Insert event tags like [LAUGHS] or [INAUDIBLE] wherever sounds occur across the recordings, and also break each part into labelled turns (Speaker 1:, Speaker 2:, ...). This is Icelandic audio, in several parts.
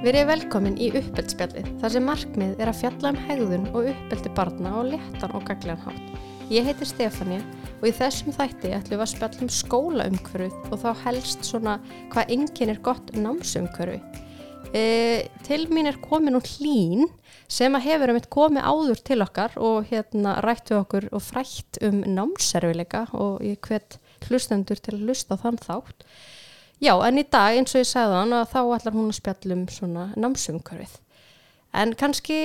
Speaker 1: Verið velkomin í uppeldsspjallið þar sem markmið er að fjalla um hegðun og uppeldi barna á léttan og gaglegan hátt. Ég heiti Stefania og í þessum þætti ætlum við að spjalla um skólaumkvöruð og þá helst svona hvað enginn er gott námsumkvöruð. E, til mín er komin úr hlín sem að hefur um eitt komið áður til okkar og hérna rættu okkur og frætt um námservileika og ég hvet hlustendur til að hlusta þann þátt. Já, en í dag eins og ég sagði hann að þá ætlar hún að spjalla um svona námsumkörfið. En kannski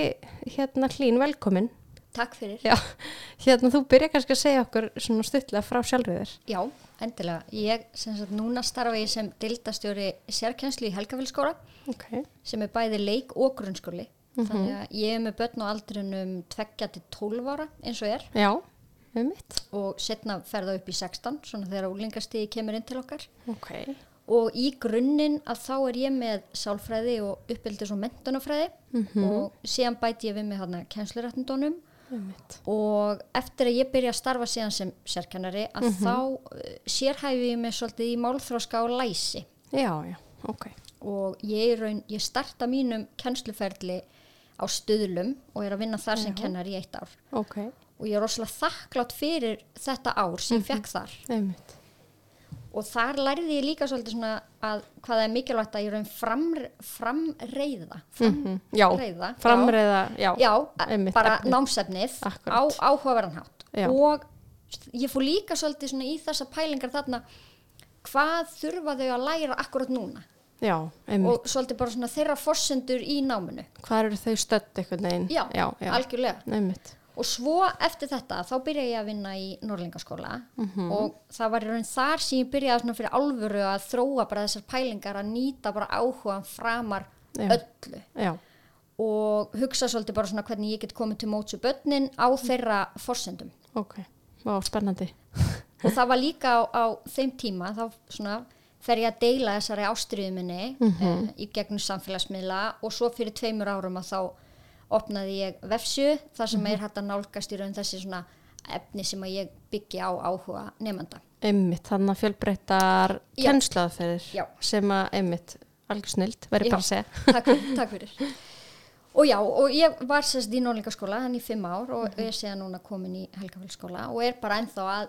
Speaker 1: hérna hlín velkomin.
Speaker 2: Takk fyrir.
Speaker 1: Já, hérna þú byrja kannski að segja okkur svona stuttlega frá sjálfriðir.
Speaker 2: Já, endilega. Ég sem sagt núna starfa ég sem dildastjóri sérkjænslu í Helgafélskóra
Speaker 1: Ok,
Speaker 2: sem er bæði leik og grunnskóli. Þannig að ég er með börn á aldrinum 2-12 ára eins og er
Speaker 1: já, um
Speaker 2: og setna ferða upp í 16 svona þegar úlingastíði kemur inn til okkar.
Speaker 1: Ok,
Speaker 2: Og í grunninn að þá er ég með sálfræði og uppeldis og mentunafræði og síðan bæti ég við mig hérna kennslurættindónum
Speaker 1: um mitt.
Speaker 2: og eftir að ég byrja að starfa síðan sem sérkennari að þá uh, sérhæfi ég mig svolítið í málþróska og læsi.
Speaker 1: Já, já, ok.
Speaker 2: og ég, raun, ég starta mínum kennsluferli á stöðlum og er að vinna þar sem kennari í eitt ár.
Speaker 1: Ok,
Speaker 2: og ég er rosalega þakklátt fyrir þetta ár sem ég fekk þar.
Speaker 1: Um mitt.
Speaker 2: Og þar lærði ég líka svolítið svona að hvað er mikilvægt að ég raun fram, framreiða
Speaker 1: Mhm, Já,
Speaker 2: framreiða
Speaker 1: framreiða, já,
Speaker 2: já,
Speaker 1: einmitt,
Speaker 2: bara
Speaker 1: efnið.
Speaker 2: námsefnið á
Speaker 1: Akkúrat.
Speaker 2: áhugaverðan hátt
Speaker 1: Já.
Speaker 2: og ég fór líka svolítið svona í þessa pælingar þarna hvað þurfa þau að læra akkurat núna
Speaker 1: Já,
Speaker 2: og svolítið bara svona þeirra forsendur í náminu
Speaker 1: Hvað eru þau stödd
Speaker 2: já,
Speaker 1: já, já.
Speaker 2: algjörlega
Speaker 1: Einmitt.
Speaker 2: Og svo eftir þetta þá byrja ég að vinna í Norlingaskóla
Speaker 1: Mhm.
Speaker 2: og það var í raun þar sem ég byrjaði fyrir alvöru að þróa bara þessar pælingar að nýta bara áhugan framar
Speaker 1: Já.
Speaker 2: öllu
Speaker 1: Já,
Speaker 2: og hugsa svolítið bara svona hvernig ég get komið til mótsu börnin á þeirra forsendum
Speaker 1: ok. Vá, spennandi.
Speaker 2: og það var líka á, á þeim tíma þá svona fer ég að deila þessari ástriðu minni
Speaker 1: Mhm.
Speaker 2: eh, í gegnum samfélagsmiðla og svo fyrir tveimur árum að þá opnaði ég vefsju þar sem
Speaker 1: Mhm.
Speaker 2: er hægt að nálgast í raun þessi svona efni sem að ég byggi á áhuga nefnda.
Speaker 1: Einmitt, þannig að fjölbreyttar
Speaker 2: Já.
Speaker 1: kennslaðferðir
Speaker 2: Já.
Speaker 1: sem að einmitt, algjör snild,
Speaker 2: Já.
Speaker 1: bara að segja. [LAUGHS]
Speaker 2: takk, takk fyrir. Og já, og ég var sérst í Norlingaskóla þannig í fimm ár og
Speaker 1: Mhm.
Speaker 2: er síðan núna komin í Helgafellskóla og er bara ennþá að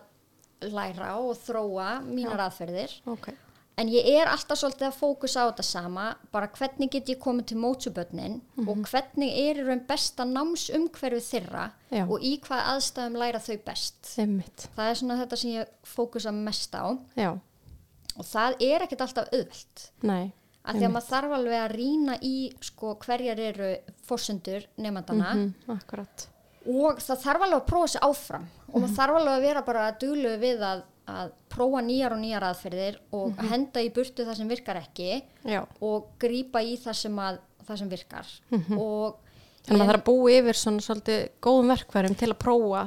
Speaker 2: læra og þróa mínar aðferðir.
Speaker 1: Ok,
Speaker 2: En ég er alltaf svolítið að fókusa á þetta sama, bara hvernig get ég komið til mótsubötnin
Speaker 1: Mhm.
Speaker 2: og hvernig er raun besta námsumhverfi þeirra
Speaker 1: Já.
Speaker 2: og í hvað aðstæðum læra þau best.
Speaker 1: einmitt,
Speaker 2: Það er svona þetta sem ég fókusa mest á
Speaker 1: já,
Speaker 2: og það er ekkert alltaf auðvelt.
Speaker 1: nei,
Speaker 2: Af því að maður þarf alveg að rýna í sko, hverjar eru fórsendur nefndana
Speaker 1: mm, akkurat,
Speaker 2: og það þarf alveg að prófa sér áfram og maður þarf alveg að vera bara duglu við að, að prófa nýjar og nýjar aðferðir og henda í burtu það sem virkar ekki
Speaker 1: já,
Speaker 2: og grípa í það sem, að, það sem virkar. Og
Speaker 1: þannig að maður þarf að búa yfir svona svolítið góðum verkværum til að prófa,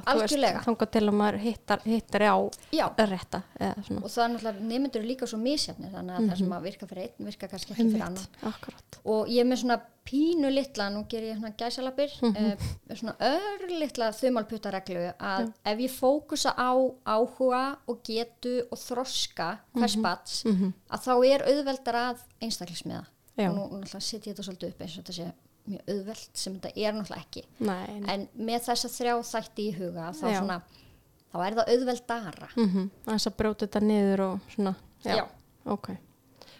Speaker 1: þangað til að maður hittar, hittar á að svona,
Speaker 2: og það er náttúrulega nefndur líka svo misjafnir þannig að það sem að virka fyrir einn virka kannski ekki fyrir annan.
Speaker 1: akkurat,
Speaker 2: og ég er með svona pínu litla nú ger ég svona gæsalapir mm
Speaker 1: Mhm.
Speaker 2: svona örlitla þumalputtareglu að ef ég fókusa á áhuga og getu og þroska hvers
Speaker 1: Mhm.
Speaker 2: bats að þá er auðveldar að einstaklismiða og nú náttúrulega setja ég þetta svolítið upp eins og þetta sé mjög auðveld sem þetta er náttúrulega ekki.
Speaker 1: Nei,
Speaker 2: en með þessa þrjá þætti í huga þá svona þá er það auðveldara
Speaker 1: Mm aðeins að brjóta þetta niður og svona, já,
Speaker 2: Já.
Speaker 1: ok.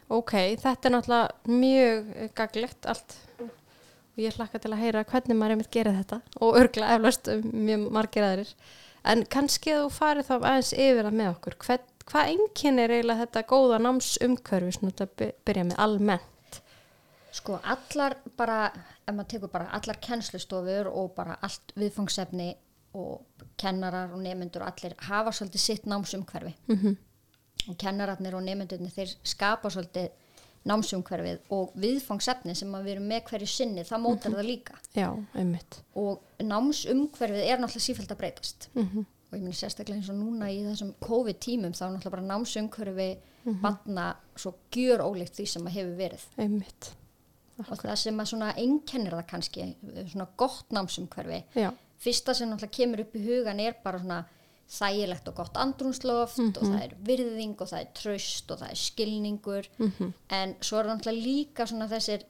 Speaker 1: Ok, þetta er náttúrulega mjög gaglegt allt. Og ég hlakka til að heyra hvernig maður einmitt gerir þetta. Og örgla eflaust mjög margir aðrir. En kannski að þú farið þá aðeins yfir það með okkur. Hvern, hvað enginn er eiginlega þetta góða námsumkörfi svona by- byrja með almennt
Speaker 2: Sko allar bara, ef maður tekur bara allar kennslustofur og bara allt viðfangsefni og kennarar og nemyndur og allir hafa svolítið sitt námsumhverfi.
Speaker 1: Mm
Speaker 2: og kennararnir og nemyndurni þeir skapa svolítið námsumhverfið og viðfangsefni sem við erum með hverju sinni, það mótar það líka.
Speaker 1: Já, einmitt.
Speaker 2: Og námsumhverfið er náttúrulega sífælt að breytast.
Speaker 1: Mm
Speaker 2: og ég meni sérstaklega eins og núna í þessum COVID-tímum þá er náttúrulega bara námsumhverfi batna svo gjör ólíkt því sem að hefur verið.
Speaker 1: Einmitt,
Speaker 2: og það sem að svona einkennir það kannski svona gott námsumhverfi.
Speaker 1: Já,
Speaker 2: fyrsta sem náttúrulega kemur upp í hugan er bara svona þægilegt og gott andrúnsloft og það er virðing og það er tröst og það er skilningur. En svo er náttúrulega líka svona þessir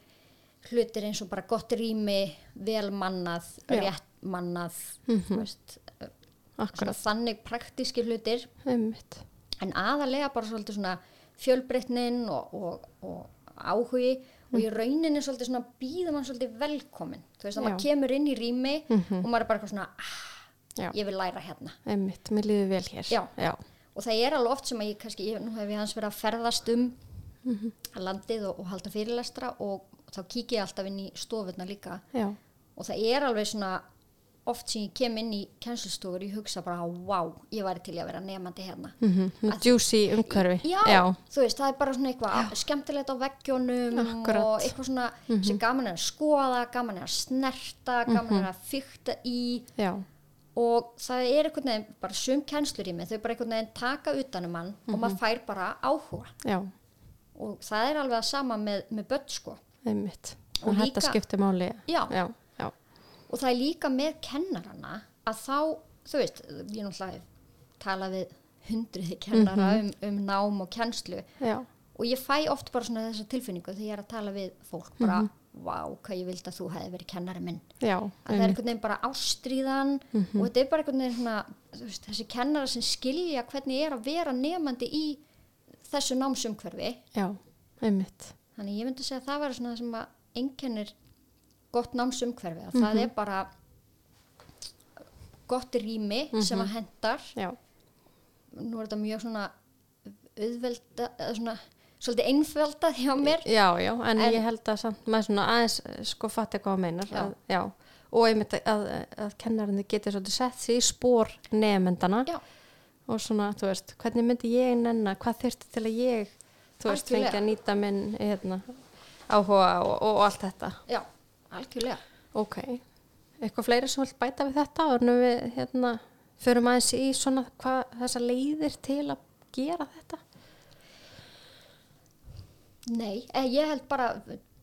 Speaker 2: hlutir eins og bara gott rými, vel mannað,
Speaker 1: Já.
Speaker 2: rétt mannað,
Speaker 1: Mhm.
Speaker 2: þú veist, svona
Speaker 1: akkurat,
Speaker 2: þannig praktíski hlutir.
Speaker 1: Einmitt,
Speaker 2: en aðalega bara svolítið svona fjölbreytnin og, og, og áhugi og í rauninni svolítið svona býður mann svolítið velkomin þú veist að maður kemur inn í rými og maður er bara eitthvað svona ah, ég vil læra hérna.
Speaker 1: Einmitt, mér líður vel hér.
Speaker 2: Já.
Speaker 1: já,
Speaker 2: og það er alveg oft sem að ég kannski, ég, nú hef ég hans verið að ferðast um
Speaker 1: Mhm.
Speaker 2: landið og, og halda fyrirlestra og þá kík ég alltaf inn í stofurna líka.
Speaker 1: Já,
Speaker 2: og það er alveg svona oft sem ég kem inn í kennslustofur ég hugsa bara, wow, ég væri til að vera nefandi hérna.
Speaker 1: Mm juicy umhverfi.
Speaker 2: Já,
Speaker 1: já,
Speaker 2: þú veist, það er bara svona eitthvað skemmtilegt á veggjónum
Speaker 1: Akkurat.
Speaker 2: og eitthvað svona sem gaman er að skoða, gaman er að snerta, gaman er að fykta í.
Speaker 1: Já,
Speaker 2: og það er einhvern veginn bara sum kennslur í mig, þau bara einhvern veginn taka utanum hann og maður fær bara áhuga.
Speaker 1: Já,
Speaker 2: og það er alveg að sama með, með börn sko.
Speaker 1: Einmitt.
Speaker 2: Og
Speaker 1: Og þetta
Speaker 2: líka-
Speaker 1: skiptir máli.
Speaker 2: Já. Og það er líka með kennarana að þá, þú veist, ég náttúrulega hef talað við hundruði kennara um, um nám og kennslu.
Speaker 1: Já,
Speaker 2: og ég fæ oft bara svona þessa tilfinningu þegar ég er að tala við fólk bara, vá, hvað ég vildi að þú hefði verið kennari minn.
Speaker 1: Já,
Speaker 2: að það er einhvern veginn bara ástríðan og þetta er bara einhvern veginn svona veist, þessi kennara sem skilja hvernig er að vera nefandi í þessu námsumhverfi.
Speaker 1: Já, einmitt.
Speaker 2: þannig ég myndi segja að það væri svona það sem að einkennir gott námsumhverfi að það er bara gott rými sem að hendar
Speaker 1: Já,
Speaker 2: nú er þetta mjög svona auðvelda, eða svona svolítið einföldað hjá mér.
Speaker 1: Já, já, en,
Speaker 2: En-
Speaker 1: ég held að samt maður svona aðeins eh, sko fatti hvað meinar.
Speaker 2: Já.
Speaker 1: Að, já, og einmitt að, að kennarinn getur svolítið sett sig í spór nefndana
Speaker 2: já,
Speaker 1: og svona, þú veist, hvernig myndi ég nenna, hvað þyrfti til að ég, þú veist, fengi að nýta minn, hérna, áhuga og, og allt þetta.
Speaker 2: já, algjörlega
Speaker 1: Ok, eitthvað fleiri sem vilt bæta við þetta og nú við, hérna, förum aðeins í svona hvað þessa leiðir til að gera þetta?
Speaker 2: Nei, eh, ég held bara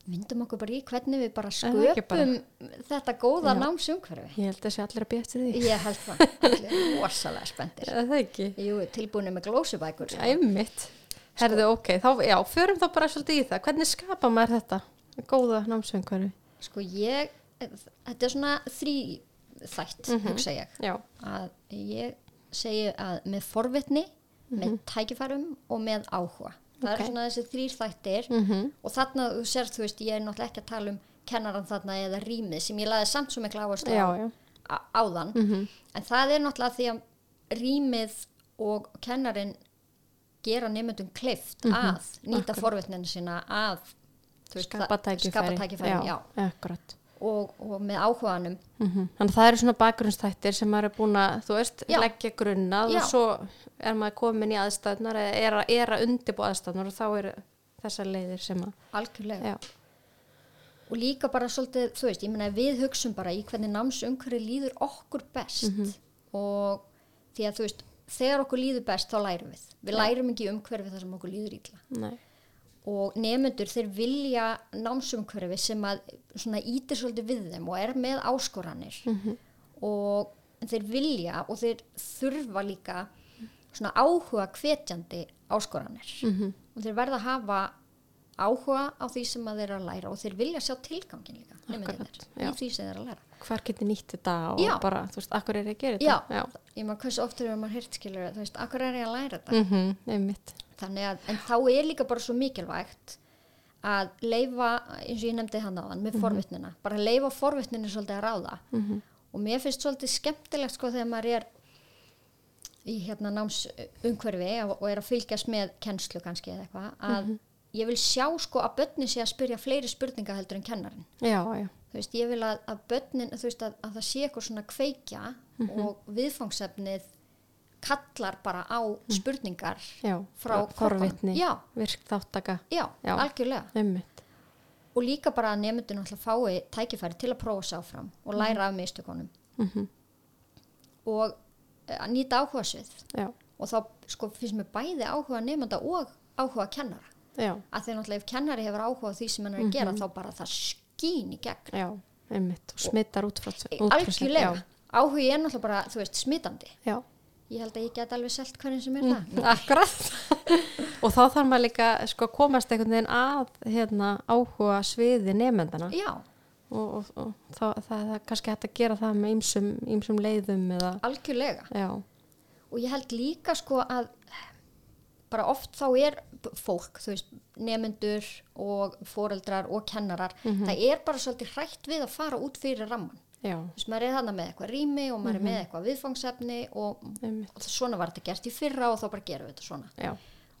Speaker 2: myndum okkur bara í hvernig við bara
Speaker 1: Er það
Speaker 2: sköpum þetta góða námsumhverfi
Speaker 1: Ég held að sé allir að býja eftir því.
Speaker 2: ég held það, allir [LAUGHS] rosalega spendir
Speaker 1: Er það ekki?
Speaker 2: Jú, tilbúinu með glósubækur sko.
Speaker 1: Æmitt. Herðu, ok, þá, já, förum þá bara svolítið í það. Hvernig skapa maður þetta? Góða námsveingverfi.
Speaker 2: Sko ég, þetta er svona þrýþætt, hugsa ég
Speaker 1: Já,
Speaker 2: að ég segi að með forvitni, með tækifærum og með áhuga. Það
Speaker 1: Ok.
Speaker 2: eru svona þessi þrýr þættir
Speaker 1: Mhm.
Speaker 2: og þarna, þú sérst, þú veist, ég er náttúrulega ekki að tala um kennaran þarna eða rýmið sem ég laði samt svo mikla áherslu á,
Speaker 1: já.
Speaker 2: á, áðan. En það er náttúrulega því að rýmið og kennarin gera nefndum kleift að nýta forvitninu sína að þú veist,
Speaker 1: Skapa
Speaker 2: það-
Speaker 1: tækifæri.
Speaker 2: skapa tækifæri já.
Speaker 1: Akkurat.
Speaker 2: Og, og með áhuganum
Speaker 1: Mm Þannig að það eru svona bakgrunnsþættir sem maður er búin að, þú veist,
Speaker 2: Já.
Speaker 1: leggja grunnað
Speaker 2: Já.
Speaker 1: og svo er maður komin í aðstæðnar eða er, að- er að undirbúa aðstæðnar og þá eru þessar leiðir sem að,
Speaker 2: algjörlega
Speaker 1: já,
Speaker 2: og líka bara svolítið, þú veist, ég meina við hugsum bara í hvernig námsumhverfi líður okkur best
Speaker 1: Mhm.
Speaker 2: og því að þú veist, þegar okkur líður best þá lærum við, við lærum ekki umhverfi þar sem okkur líður ítla
Speaker 1: nei,
Speaker 2: og nefnendur þeir vilja námsumhverfi sem að svona ítir svolítið við þeim og er með áskoranir
Speaker 1: Mhm.
Speaker 2: og þeir vilja og þeir þurfa líka svona áhuga hvetjandi áskoranir
Speaker 1: Mhm.
Speaker 2: og þeir verða að hafa áhuga á því sem að þeir eru að læra og þeir vilja sjá tilgangin líka nefnendurnir,
Speaker 1: já.
Speaker 2: í því sem þeir að læra
Speaker 1: hvar getur nýtt þetta og
Speaker 2: Já.
Speaker 1: bara, þú veist, akkur er ég að gera
Speaker 2: já,
Speaker 1: þetta? Já,
Speaker 2: ég maður hversu oft er maður hirt skilur þú veist, akkur er ég að læra þetta?
Speaker 1: Mm einmitt,
Speaker 2: þannig að, en þá er líka bara svo mikilvægt að leifa, eins og ég nefndi hann áðan, með forvitnina. Bara leifa forvitninu svolítið að ráða. Og mér finnst svolítið skemmtilegt sko þegar maður er í hérna náms umhverfi og, er að fylgjast með kennslu kannski eða eitthvað að ég vil sjá sko að börnin sé að spyrja fleiri spurninga heldur en kennarin
Speaker 1: já, já,
Speaker 2: þú veist, ég vil að, að börnin þú veist, að, að það sé eitthvað svona kveikja og viðfangsefnið kallar bara á spurningar
Speaker 1: já,
Speaker 2: frá
Speaker 1: forvitni,
Speaker 2: krökkunum. Já.
Speaker 1: virk þáttaka,
Speaker 2: já,
Speaker 1: Já.
Speaker 2: algjörlega
Speaker 1: einmitt,
Speaker 2: og líka bara að nefndin alltaf fái tækifæri til að prófa sig áfram og læra af mistökunum
Speaker 1: Mhm.
Speaker 2: og eh, að nýta áhuga svið og þá sko finnst mér bæði áhuga nefnda og áhuga kennara
Speaker 1: já,
Speaker 2: að því náttúrulega ef kennari hefur áhuga því sem hann er að gera
Speaker 1: Mhm.
Speaker 2: þá bara það skín í gegn.
Speaker 1: Já, einmitt og smittar út frá,
Speaker 2: algjörlega, áhugi er náttúrulega bara þú veist smitandi.
Speaker 1: Já,
Speaker 2: ég held að ég get alveg selt hverjum sem er
Speaker 1: já.
Speaker 2: það. [LAUGHS]
Speaker 1: akkurat. [LAUGHS] Og þá þarf maður líka sko að komast einhvern veginn að hérna, áhuga sviði nefndana
Speaker 2: já,
Speaker 1: og, og, og það, það, það kannski hægt að gera það með ýmsum leiðum eða,
Speaker 2: algjörlega.
Speaker 1: Já,
Speaker 2: og ég held líka sko að bara oft þá er fólk, þú veist, nemyndur og foreldrar og kennarar það er bara svolítið hrætt við að fara út fyrir ramman
Speaker 1: já,
Speaker 2: þú veist, maður er þarna með eitthvað rými og maður er með eitthvað viðfangsefni og, og svona var þetta gert í fyrra og þá bara gerum við þetta svona.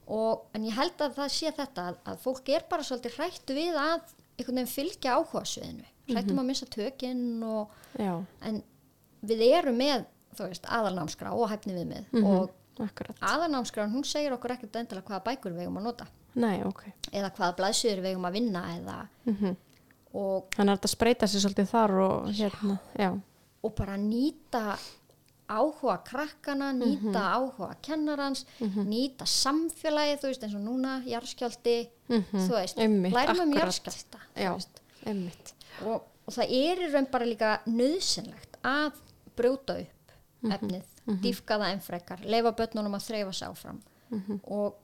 Speaker 2: Og, en ég held að það sé þetta að, að fólk er bara svolítið hrætt við að einhvern veginn fylgja áhuga sviðinu. Hrættum að missa tökinn en við erum með þú veist, aðalnámskrá og hæfni við með og
Speaker 1: akkurat,
Speaker 2: aðalnámskráin hún segir okkur ekkert endilega hvaða bækur við eigum að nota.
Speaker 1: Nei, ok,
Speaker 2: eða hvaða blaðsöður við eigum að vinna eða
Speaker 1: mhm,
Speaker 2: og,
Speaker 1: þannig að þetta spreita sér svolítið þar og hérna, já,
Speaker 2: og bara nýta áhuga krakkana, nýta áhuga kennarans, nýta samfélagið, þú veist eins og núna jarðskjálti,
Speaker 1: Mhm,
Speaker 2: þú veist lærum um
Speaker 1: já, einmitt,
Speaker 2: og, og það er í raun bara líka nöðsynlegt að brjóta upp
Speaker 1: Mhm,
Speaker 2: efnið, dýfka það enn frekar leifa börnunum að þreyfa sig áfram.
Speaker 1: Mhm.
Speaker 2: og,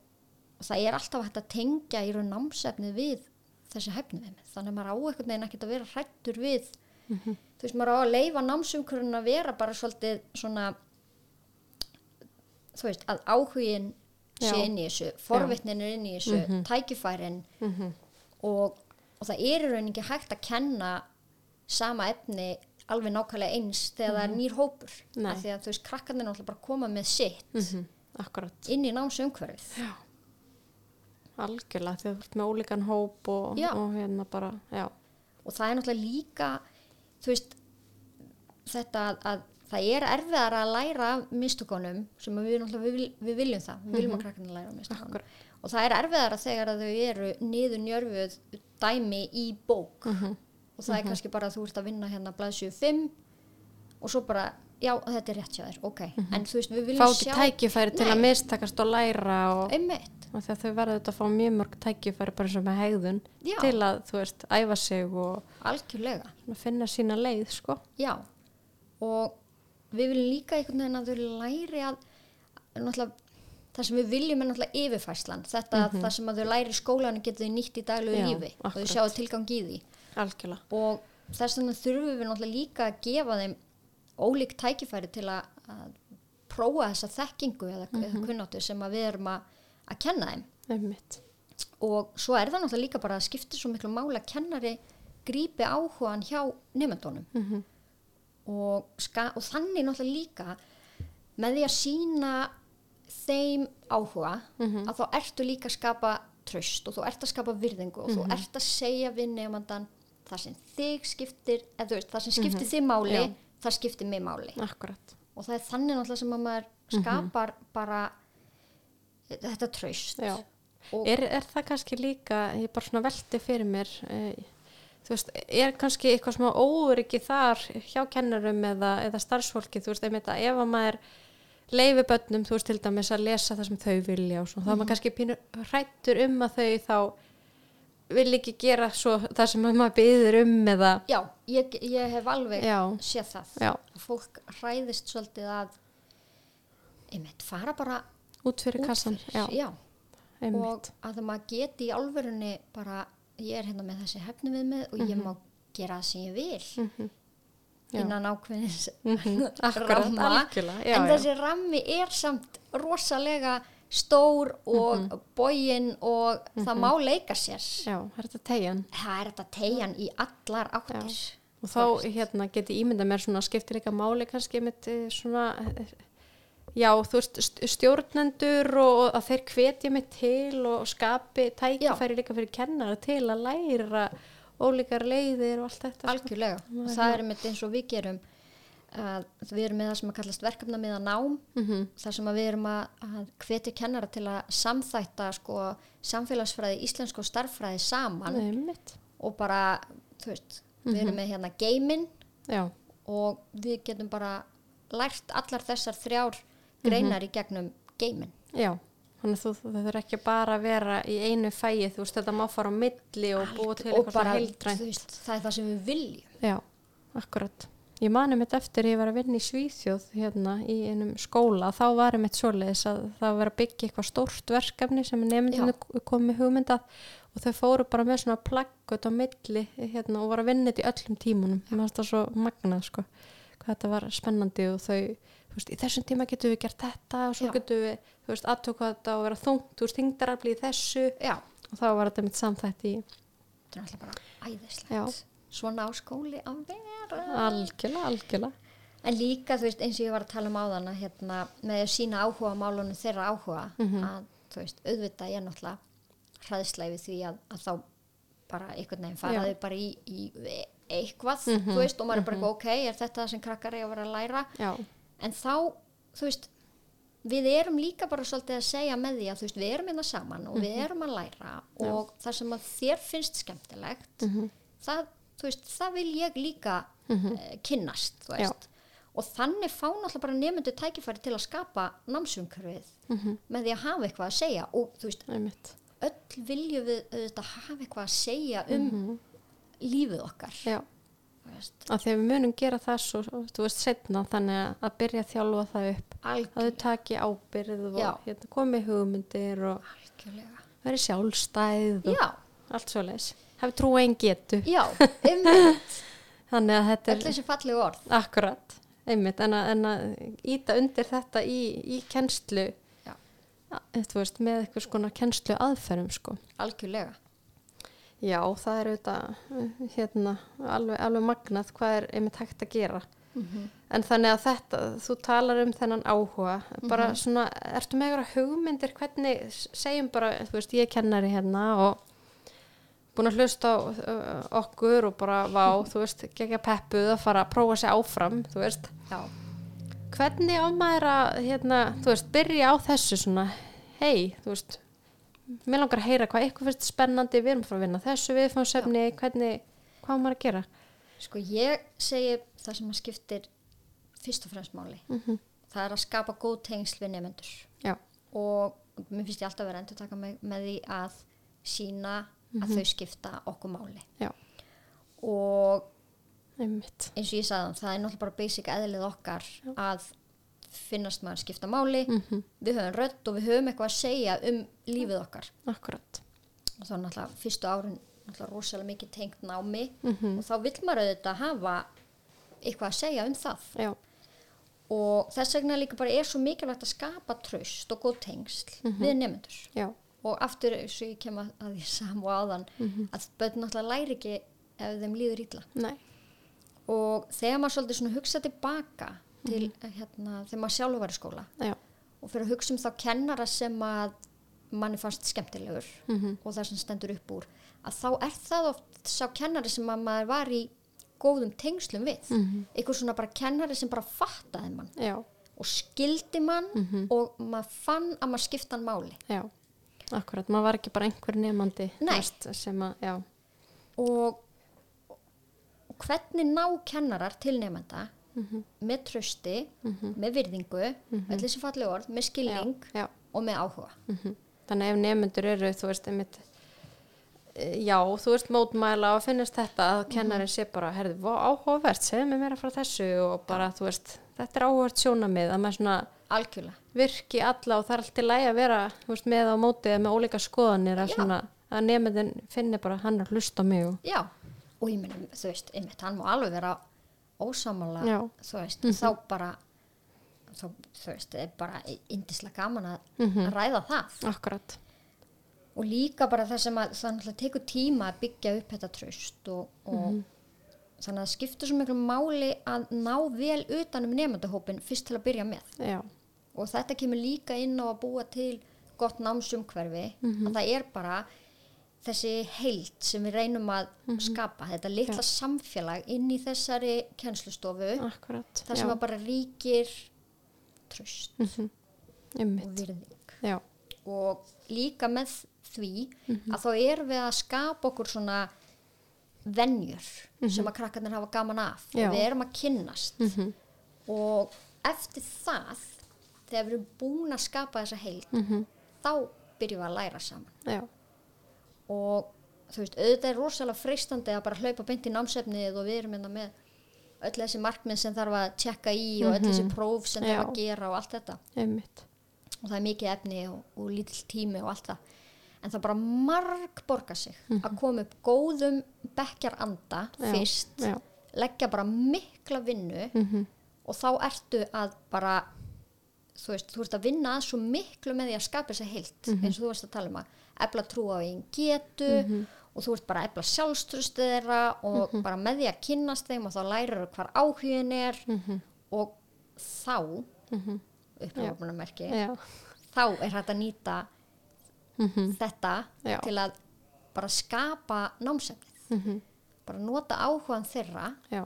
Speaker 2: og það er alltaf hægt að tengja í raun námsefnið við þessi hæfni við þannig að maður á einhvern veginn ekkert að vera hrættur við
Speaker 1: Mhm.
Speaker 2: þú veist maður á að leifa námsumkurinn að vera bara svolítið svona þú veist að áhugin sé inn í þessu, forvitnin er inn í þessu tækifærin
Speaker 1: mhm,
Speaker 2: og, og það er í rauninni ekki hægt að kenna sama efni alveg nákvæmlega eins þegar það er nýr hópur.
Speaker 1: Nei.
Speaker 2: af því að þú veist krakkarnir náttúrulega bara koma með sitt
Speaker 1: mhm, akkurat,
Speaker 2: inn í námsumhverfið.
Speaker 1: Algjörlega, því að þú ert með ólíkan hóp og,
Speaker 2: Já.
Speaker 1: og hérna bara, já,
Speaker 2: og það er náttúrulega líka þú veist þetta að, að það er erfiðar að læra af mistökunum sem við, náttúrulega- við, við viljum það, við viljum að krakkarnir læra
Speaker 1: Akkurat.
Speaker 2: og það er erfiðar að þegar að þau eru niður njörfuð dæmi í bók.
Speaker 1: Mhm,
Speaker 2: og það er kannski bara að þú ert að vinna hérna blaðsjöu 5 og svo bara, já þetta er rétt hjá þér, ok. En þú veist við
Speaker 1: fá
Speaker 2: viljum
Speaker 1: ekki tækifæri til að
Speaker 2: Nei.
Speaker 1: mistakast og læra og, og þau verða þetta að fá mjög mörg tækifæri bara eins og með hegðun
Speaker 2: Já.
Speaker 1: til að, þú veist, æfa sig og
Speaker 2: algjörlega.
Speaker 1: finna sína leið, sko,
Speaker 2: já, og við viljum líka einhvern veginn að þau læri að náttúrulega það sem við viljum er náttúrulega yfirfæslan þetta að það sem að þau læri í skólanu getur þau nýtt í daglegu
Speaker 1: Já,
Speaker 2: lífi og þau sjáu tilgang í því
Speaker 1: algjörlega,
Speaker 2: og þess vegna þurfum við náttúrulega líka að gefa þeim ólík tækifæri til að, að prófa þessa þekkingu eða, mm
Speaker 1: Mhm.
Speaker 2: kunnáttu sem við erum að, að kenna þeim
Speaker 1: einmitt,
Speaker 2: og svo er það náttúrulega líka bara að skipta svo miklu máli að kennari grípi áhugan hjá nefndunum
Speaker 1: mhm,
Speaker 2: og, ska, og þannig náttúrulega líka með því að sína þeim áhuga
Speaker 1: Mhm.
Speaker 2: að þá ertu líka að skapa tröst og þú ert að skapa virðingu og
Speaker 1: Mhm.
Speaker 2: þú ert að segja við nefndan það sem þig skiptir eða þú veist, það sem skiptir þig máli
Speaker 1: Mhm. Já.
Speaker 2: það skiptir mig máli.
Speaker 1: Akkurat,
Speaker 2: og það er þannig náttúrulega sem að maður skapar bara þetta tröst
Speaker 1: Er, er það kannski líka, ég bara svona velti fyrir mér, e, þú veist, er kannski eitthvað smá óryggi þar hjá kennarum eða, eða starfsfólki, þú veist, einmitt að ef að maður leifi börnum, þú veist, til dæmis að lesa það sem þau vilja og svona, þá er maður kannski pínu hrættur um að þau þá vil ekki gera það sem maður byður um eða,
Speaker 2: já, ég, ég hef alveg
Speaker 1: já,
Speaker 2: séð það.
Speaker 1: Já,
Speaker 2: fólk hræðist svolítið að einmitt fara bara
Speaker 1: út fyrir
Speaker 2: út
Speaker 1: kassan,
Speaker 2: fyrir, og að maður geti í alvörunni bara, ég er hérna með þessi hefni við mig og ég má gera það sem ég vil
Speaker 1: Mhm. Já.
Speaker 2: innan ákveðins
Speaker 1: Mhm, [LAUGHS] akkurat,
Speaker 2: ramma.
Speaker 1: já,
Speaker 2: en
Speaker 1: já.
Speaker 2: þessi rammi er samt rosalega stór og mm bógin og það má leika sér.
Speaker 1: Já, er þetta tegjan?
Speaker 2: það er þetta tegjan í allar áttir.
Speaker 1: Og þá hérna geti ímynda mér svona skiptir eitthvað máli kannski með svona eh, já þú veist st- stjórnendur og að þeir hvetja mig til og skapi tækifæri líka fyrir kennara til að læra ólíkar leiðir og allt þetta. sko.
Speaker 2: algjörlega. Það er einmitt eins og við gerum að við erum með það sem að kallast verkefna með að nám
Speaker 1: Mhm,
Speaker 2: þar sem að við erum að, hvetja kennara til að samþætta sko samfélagsfræði, íslensku og starffræði saman
Speaker 1: Nei,
Speaker 2: og bara, þú veist, við erum með hérna geiminn
Speaker 1: Já,
Speaker 2: og við getum bara lært allar þessar þrjár greinar í gegnum geiminn.
Speaker 1: já. Þannig að þú, þurfa ekki bara að vera í einu fæi, þú veist, þetta má fara á milli og búa til
Speaker 2: og
Speaker 1: eitthvað
Speaker 2: bara,
Speaker 1: svona heildrænt.
Speaker 2: þú veist, það er það sem við viljum.
Speaker 1: Já, akkurat. Ég mani mitt eftir ég var að vinna í Svíþjóð hérna í einum skóla þá var ég mitt svoleiðis að það var að byggja eitthvað stórt verkefni sem nefndinu komið hugmyndað og þau fóru bara með svona plaggut á milli hérna og var að vinna þetta í öllum tímunum. Það var þetta svo magnað sko hvað þetta var spennandi og þau veist, í þessum tíma getum við gert þetta og svo
Speaker 2: Já.
Speaker 1: getum við, þú veist, aðtöku þetta og vera þungt, þú veist, þingdarafli í þessu.
Speaker 2: Já,
Speaker 1: og þá var þetta mitt samþætt í
Speaker 2: þetta er alltaf bara æðislegt.
Speaker 1: Já.
Speaker 2: Svona á skóli að vera.
Speaker 1: algjörlega, algjörlega
Speaker 2: En líka, þú veist, eins og ég var að tala um áðan að hérna, með að sína áhuga málunum þeirra áhuga,
Speaker 1: Mhm.
Speaker 2: að, þú veist, auðvitað ég er náttúrulega hræðslega við því að, að þá bara einhvern veginn
Speaker 1: Já.
Speaker 2: faraði bara í, í eitthvað,
Speaker 1: Mhm,
Speaker 2: þú veist, og maður er bara eitthvað, ok, er þetta það sem krakkar er að vera að læra?
Speaker 1: já,
Speaker 2: En þá, þú veist, við erum líka bara svolítið að segja með því að, þú veist, við erum hérna saman og
Speaker 1: Mhm.
Speaker 2: við erum að læra og það sem að þér finnst skemmtilegt,
Speaker 1: Mhm.
Speaker 2: það, veist, það vil ég líka uh, kynnast, þú
Speaker 1: Já.
Speaker 2: veist. Og þannig fá náttúrulega bara nefndu tækifæri til að skapa námsumkörfið
Speaker 1: Mhm.
Speaker 2: með því að hafa eitthvað að segja og þú veist,
Speaker 1: einmitt
Speaker 2: öll viljum við auðvitað hafa eitthvað að segja um lífið okkar.
Speaker 1: Já, að að við munum gera það svo, þú veist, setna þannig að- byrja að þjálfa það upp að þau
Speaker 2: Algjörlega.
Speaker 1: taki ábyrð og hérna, komi hugmyndir og
Speaker 2: Algjörlega.
Speaker 1: veri sjálfstæð og
Speaker 2: Já,
Speaker 1: allt svo leis hafi trú einn getu
Speaker 2: já, einmitt. [LAUGHS]
Speaker 1: þannig að þetta er
Speaker 2: þessi fallegu orð.
Speaker 1: akkurat einmitt, en að, en að íta undir þetta í, í kennslu
Speaker 2: Já.
Speaker 1: þú veist, með eitthvað skona kennslu aðferðum sko
Speaker 2: Algjörlega.
Speaker 1: Já, það er auðvitað hérna, alveg, alveg magnað hvað er einmitt hægt að gera. En þannig að þetta, þú talar um þennan áhuga, bara svona, ertu með eitthvað hugmyndir, hvernig, segjum bara, þú veist, ég er kennari hérna og búin að hlusta uh, okkur og bara, vá, [LAUGHS] þú veist, gegja peppuð að fara að prófa sig áfram, þú veist.
Speaker 2: Já.
Speaker 1: Hvernig á maður að, hérna, þú veist, byrja á þessu svona, hei, þú veist, mér langar að heyra hvað eitthvað finnst spennandi, við erum að fara að vinna þessu viðfáðsefni, hvernig, hvað maður að gera?
Speaker 2: Sko ég segi það sem að skiptir fyrst og fremst máli.
Speaker 1: Mhm.
Speaker 2: Það er að skapa góð tengsl við nefnendur.
Speaker 1: Já,
Speaker 2: Og mér finnst ég alltaf vera endur taka með, með því að sína að þau skipta okkur máli.
Speaker 1: já,
Speaker 2: Og
Speaker 1: einmitt,
Speaker 2: eins og ég sagði það, er náttúrulega bara basic eðlið okkar að finnast maður skipta máli.
Speaker 1: Mhm.
Speaker 2: Við höfum rödd og við höfum eitthvað að segja um lífið okkar.
Speaker 1: akkurat,
Speaker 2: og þá náttúrulega fyrstu árin náttúrulega rosalega mikið tengt námi.
Speaker 1: Mhm.
Speaker 2: og þá vill maður auðvitað hafa eitthvað að segja um það.
Speaker 1: Já,
Speaker 2: og þess vegna líka bara er svo mikilvægt að skapa tröst og góð tengsl við nefnendur
Speaker 1: já,
Speaker 2: og aftur eins og ég kem að, að því sam og áðan að börn náttúrulega læri ekki ef þeim líður illa.
Speaker 1: Nei,
Speaker 2: og þegar maður svolítið svona hugsa tilbaka til hérna, þegar maður sjálfur var í skóla
Speaker 1: já,
Speaker 2: og fyrir að hugsa um þá kennara sem að manni fannst skemmtilegur
Speaker 1: Mhm.
Speaker 2: og það sem stendur upp úr að þá er það oft sá kennari sem að maður var í góðum tengslum við.
Speaker 1: Mhm.
Speaker 2: eitthvað svona bara kennari sem bara fattaði mann
Speaker 1: já,
Speaker 2: og skildi mann
Speaker 1: Mhm.
Speaker 2: og maður fann að maður skipta hann máli.
Speaker 1: Já, akkurat, maður var ekki bara einhver nefandi, sem að, já,
Speaker 2: og, og hvernig ná kennarar til nefnda
Speaker 1: Mhm.
Speaker 2: með trösti, með virðingu öll þessi falleg orð, með skilning
Speaker 1: já,
Speaker 2: og með áhuga.
Speaker 1: Mhm. þannig ef nefnendur eru, þú veist, einmitt, eh, já, þú veist, mótmæla og finnist þetta að kennarinn sé bara, herðu, vá, áhugavert, segðu mér meira frá þessu og bara, þú veist, þetta er áhugavert sjónamið, að maður svona
Speaker 2: algjörlega
Speaker 1: virki alla og það er alltaf lægi að vera, veist, með á móti eða með ólíka skoðanir að svona, að nefndin finni bara, hann að hlusta mig og,
Speaker 2: ég meina, þú veist, einmitt, hann má alveg vera ósamála,
Speaker 1: Já. Mhm.
Speaker 2: þú veist, þá bara, þá, þú veist, er bara indislega gaman að,
Speaker 1: Mhm.
Speaker 2: að ræða það.
Speaker 1: akkurat,
Speaker 2: Og líka bara það sem að það tekur tíma að byggja upp þetta tröst og, og
Speaker 1: Mhm.
Speaker 2: þannig að það skiptur svo miklu máli að ná vel utan um nefndahópin fyrst til að byrja með.
Speaker 1: já,
Speaker 2: Og þetta kemur líka inn á að búa til gott námsumhverfi,
Speaker 1: Mhm.
Speaker 2: að það er bara þessi heild sem við reynum að
Speaker 1: Mhm.
Speaker 2: skapa, þetta litla samfélag inn í þessari kennslustofu,
Speaker 1: akkurat,
Speaker 2: þar sem
Speaker 1: já,
Speaker 2: að bara ríkir tröst
Speaker 1: mhm,
Speaker 2: og
Speaker 1: einmitt,
Speaker 2: virðing.
Speaker 1: já,
Speaker 2: Og líka með því
Speaker 1: Mhm.
Speaker 2: að þá erum við að skapa okkur svona venjur sem að krakkarnir hafa gaman af
Speaker 1: Mhm. Já.
Speaker 2: og við erum að kynnast
Speaker 1: mhm,
Speaker 2: og eftir það þegar við erum búin að skapa þessa heild
Speaker 1: mhm,
Speaker 2: þá byrjum við að læra saman.
Speaker 1: Já,
Speaker 2: og þú veist, auðvitað er rosalega freistandi að bara hlaupa beint í námsefnið og við erum hérna með öll þessi markmið sem þarf að tjekka í og öll þessi próf sem þarf
Speaker 1: Já.
Speaker 2: að gera og allt þetta.
Speaker 1: Einmitt.
Speaker 2: Og það er mikið efni og, og lítill tími og allt það. En það bara marg borga sig að koma upp góðum bekkjaranda
Speaker 1: Já,
Speaker 2: fyrst
Speaker 1: já,
Speaker 2: leggja bara mikla vinnu
Speaker 1: mhm,
Speaker 2: og þá ertu að bara þú veist, þú ert að vinna að svo miklu með því að skapa þessa heilt eins og þú veist að tala um að efla trú á einn getu og þú ert bara að efla sjálfströstu þeirra og bara með því að kynnast þeim og þá lærir hvar áhugin er og þá
Speaker 1: mhm,
Speaker 2: upplöfunamerki
Speaker 1: já,
Speaker 2: þá er hægt að nýta þetta
Speaker 1: Já.
Speaker 2: til að bara skapa námsefnið.
Speaker 1: Mhm,
Speaker 2: bara nota áhugan þeirra
Speaker 1: já,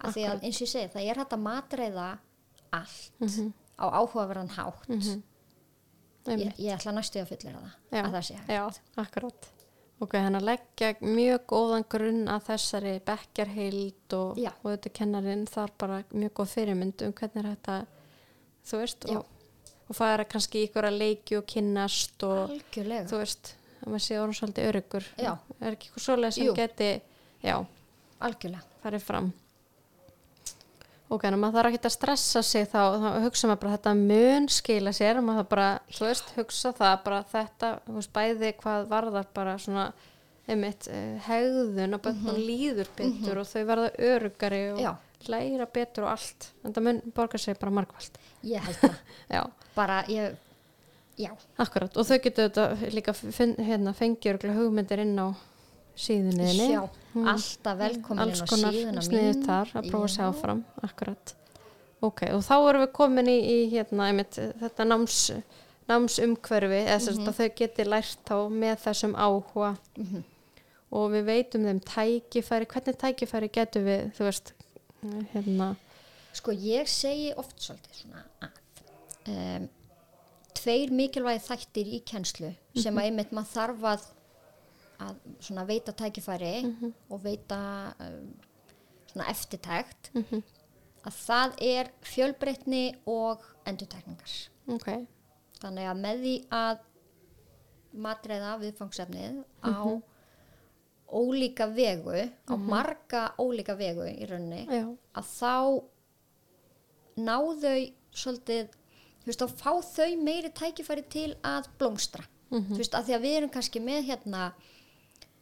Speaker 2: af því að eins og ég segi það er hægt að matreiða allt.
Speaker 1: Mhm.
Speaker 2: Á áhugaverðan hátt
Speaker 1: mhm,
Speaker 2: ég,
Speaker 1: einmitt,
Speaker 2: ég ætla næstu að fullera það
Speaker 1: já,
Speaker 2: að það sé hægt
Speaker 1: já, akkurat. Ok, hann að leggja mjög góðan grunn að þessari bekkjarheild og, og þetta kennarinn þar bara mjög góð fyrirmynd um hvernig er þetta, þú veist, og, og fara kannski í ykkur að leiki og kynnast og
Speaker 2: algjörlega
Speaker 1: þú veist, að maður sé orðan svolítið öryggur.
Speaker 2: Já.
Speaker 1: Er ekki eitthvað svoleið sem
Speaker 2: Jú.
Speaker 1: geti, já,
Speaker 2: algjörlega
Speaker 1: farið fram. Ok, en maður þarf ekki að stressa sig þá, þá hugsa maður bara þetta mun skila sér, maður þarf bara, þú veist, hugsa það bara þetta, þú veist, bæði hvað varðar bara svona, einmitt, eh, hegðun og bönnum líður betur og þau verða örugari og.
Speaker 2: Já.
Speaker 1: læra betur og allt. En það mun borga sig bara margvald.
Speaker 2: ég held það [LAUGHS]
Speaker 1: Já,
Speaker 2: bara ég já,
Speaker 1: akkurat. Og þau getur þetta líka hérna, fengið hugmyndir inn á síðunniðinni.
Speaker 2: sjá alltaf velkomin
Speaker 1: alls
Speaker 2: á
Speaker 1: konar sniður þar að prófa að sjá
Speaker 2: Já.
Speaker 1: fram akkurat ok, og þá erum við komin í, í hérna, einmitt, þetta náms námsumhverfi eða
Speaker 2: Mhm.
Speaker 1: að þau geti lært þá með þessum áhuga
Speaker 2: Mhm.
Speaker 1: og við veitum þeim tækifæri hvernig tækifæri getum við þú veist hérna,
Speaker 2: Sko ég segi oft svolítið svona að um, tveir mikilvægi þættir í kennslu sem að einmitt maður þarf að, að veita tækifæri og veita um, eftirtækt
Speaker 1: Mhm.
Speaker 2: að það er fjölbreytni og endurtekningar.
Speaker 1: ok
Speaker 2: Þannig að með því að matreiða viðfangsefnið á ólíka vegu, á marga ólíka vegu í rauninni,
Speaker 1: já,
Speaker 2: að þá ná þau svolítið, þú veist, þá fá þau meiri tækifæri til að blómstra. Þú veist, að því að við erum kannski með hérna,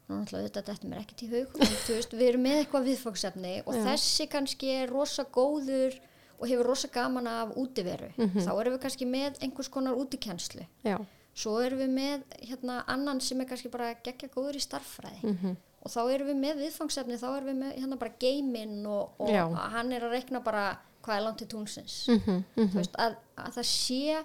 Speaker 2: þetta þetta mér ekkert í hug, veist, við erum með eitthvað viðfangsefni og
Speaker 1: Já.
Speaker 2: þessi kannski er rosa góður og hefur rosa gaman af útiveru. Þá erum við kannski með einhvers konar útikenslu.
Speaker 1: já,
Speaker 2: Svo erum við með hérna annan sem er kannski bara geggja góður í starffræði
Speaker 1: mhm,
Speaker 2: og þá erum við með viðfangsefni, þá erum við með hérna bara geiminn og, og hann er að rekna bara hvað er langt til tungsins.
Speaker 1: mhm, mhm,
Speaker 2: Þú veist, að, að það sé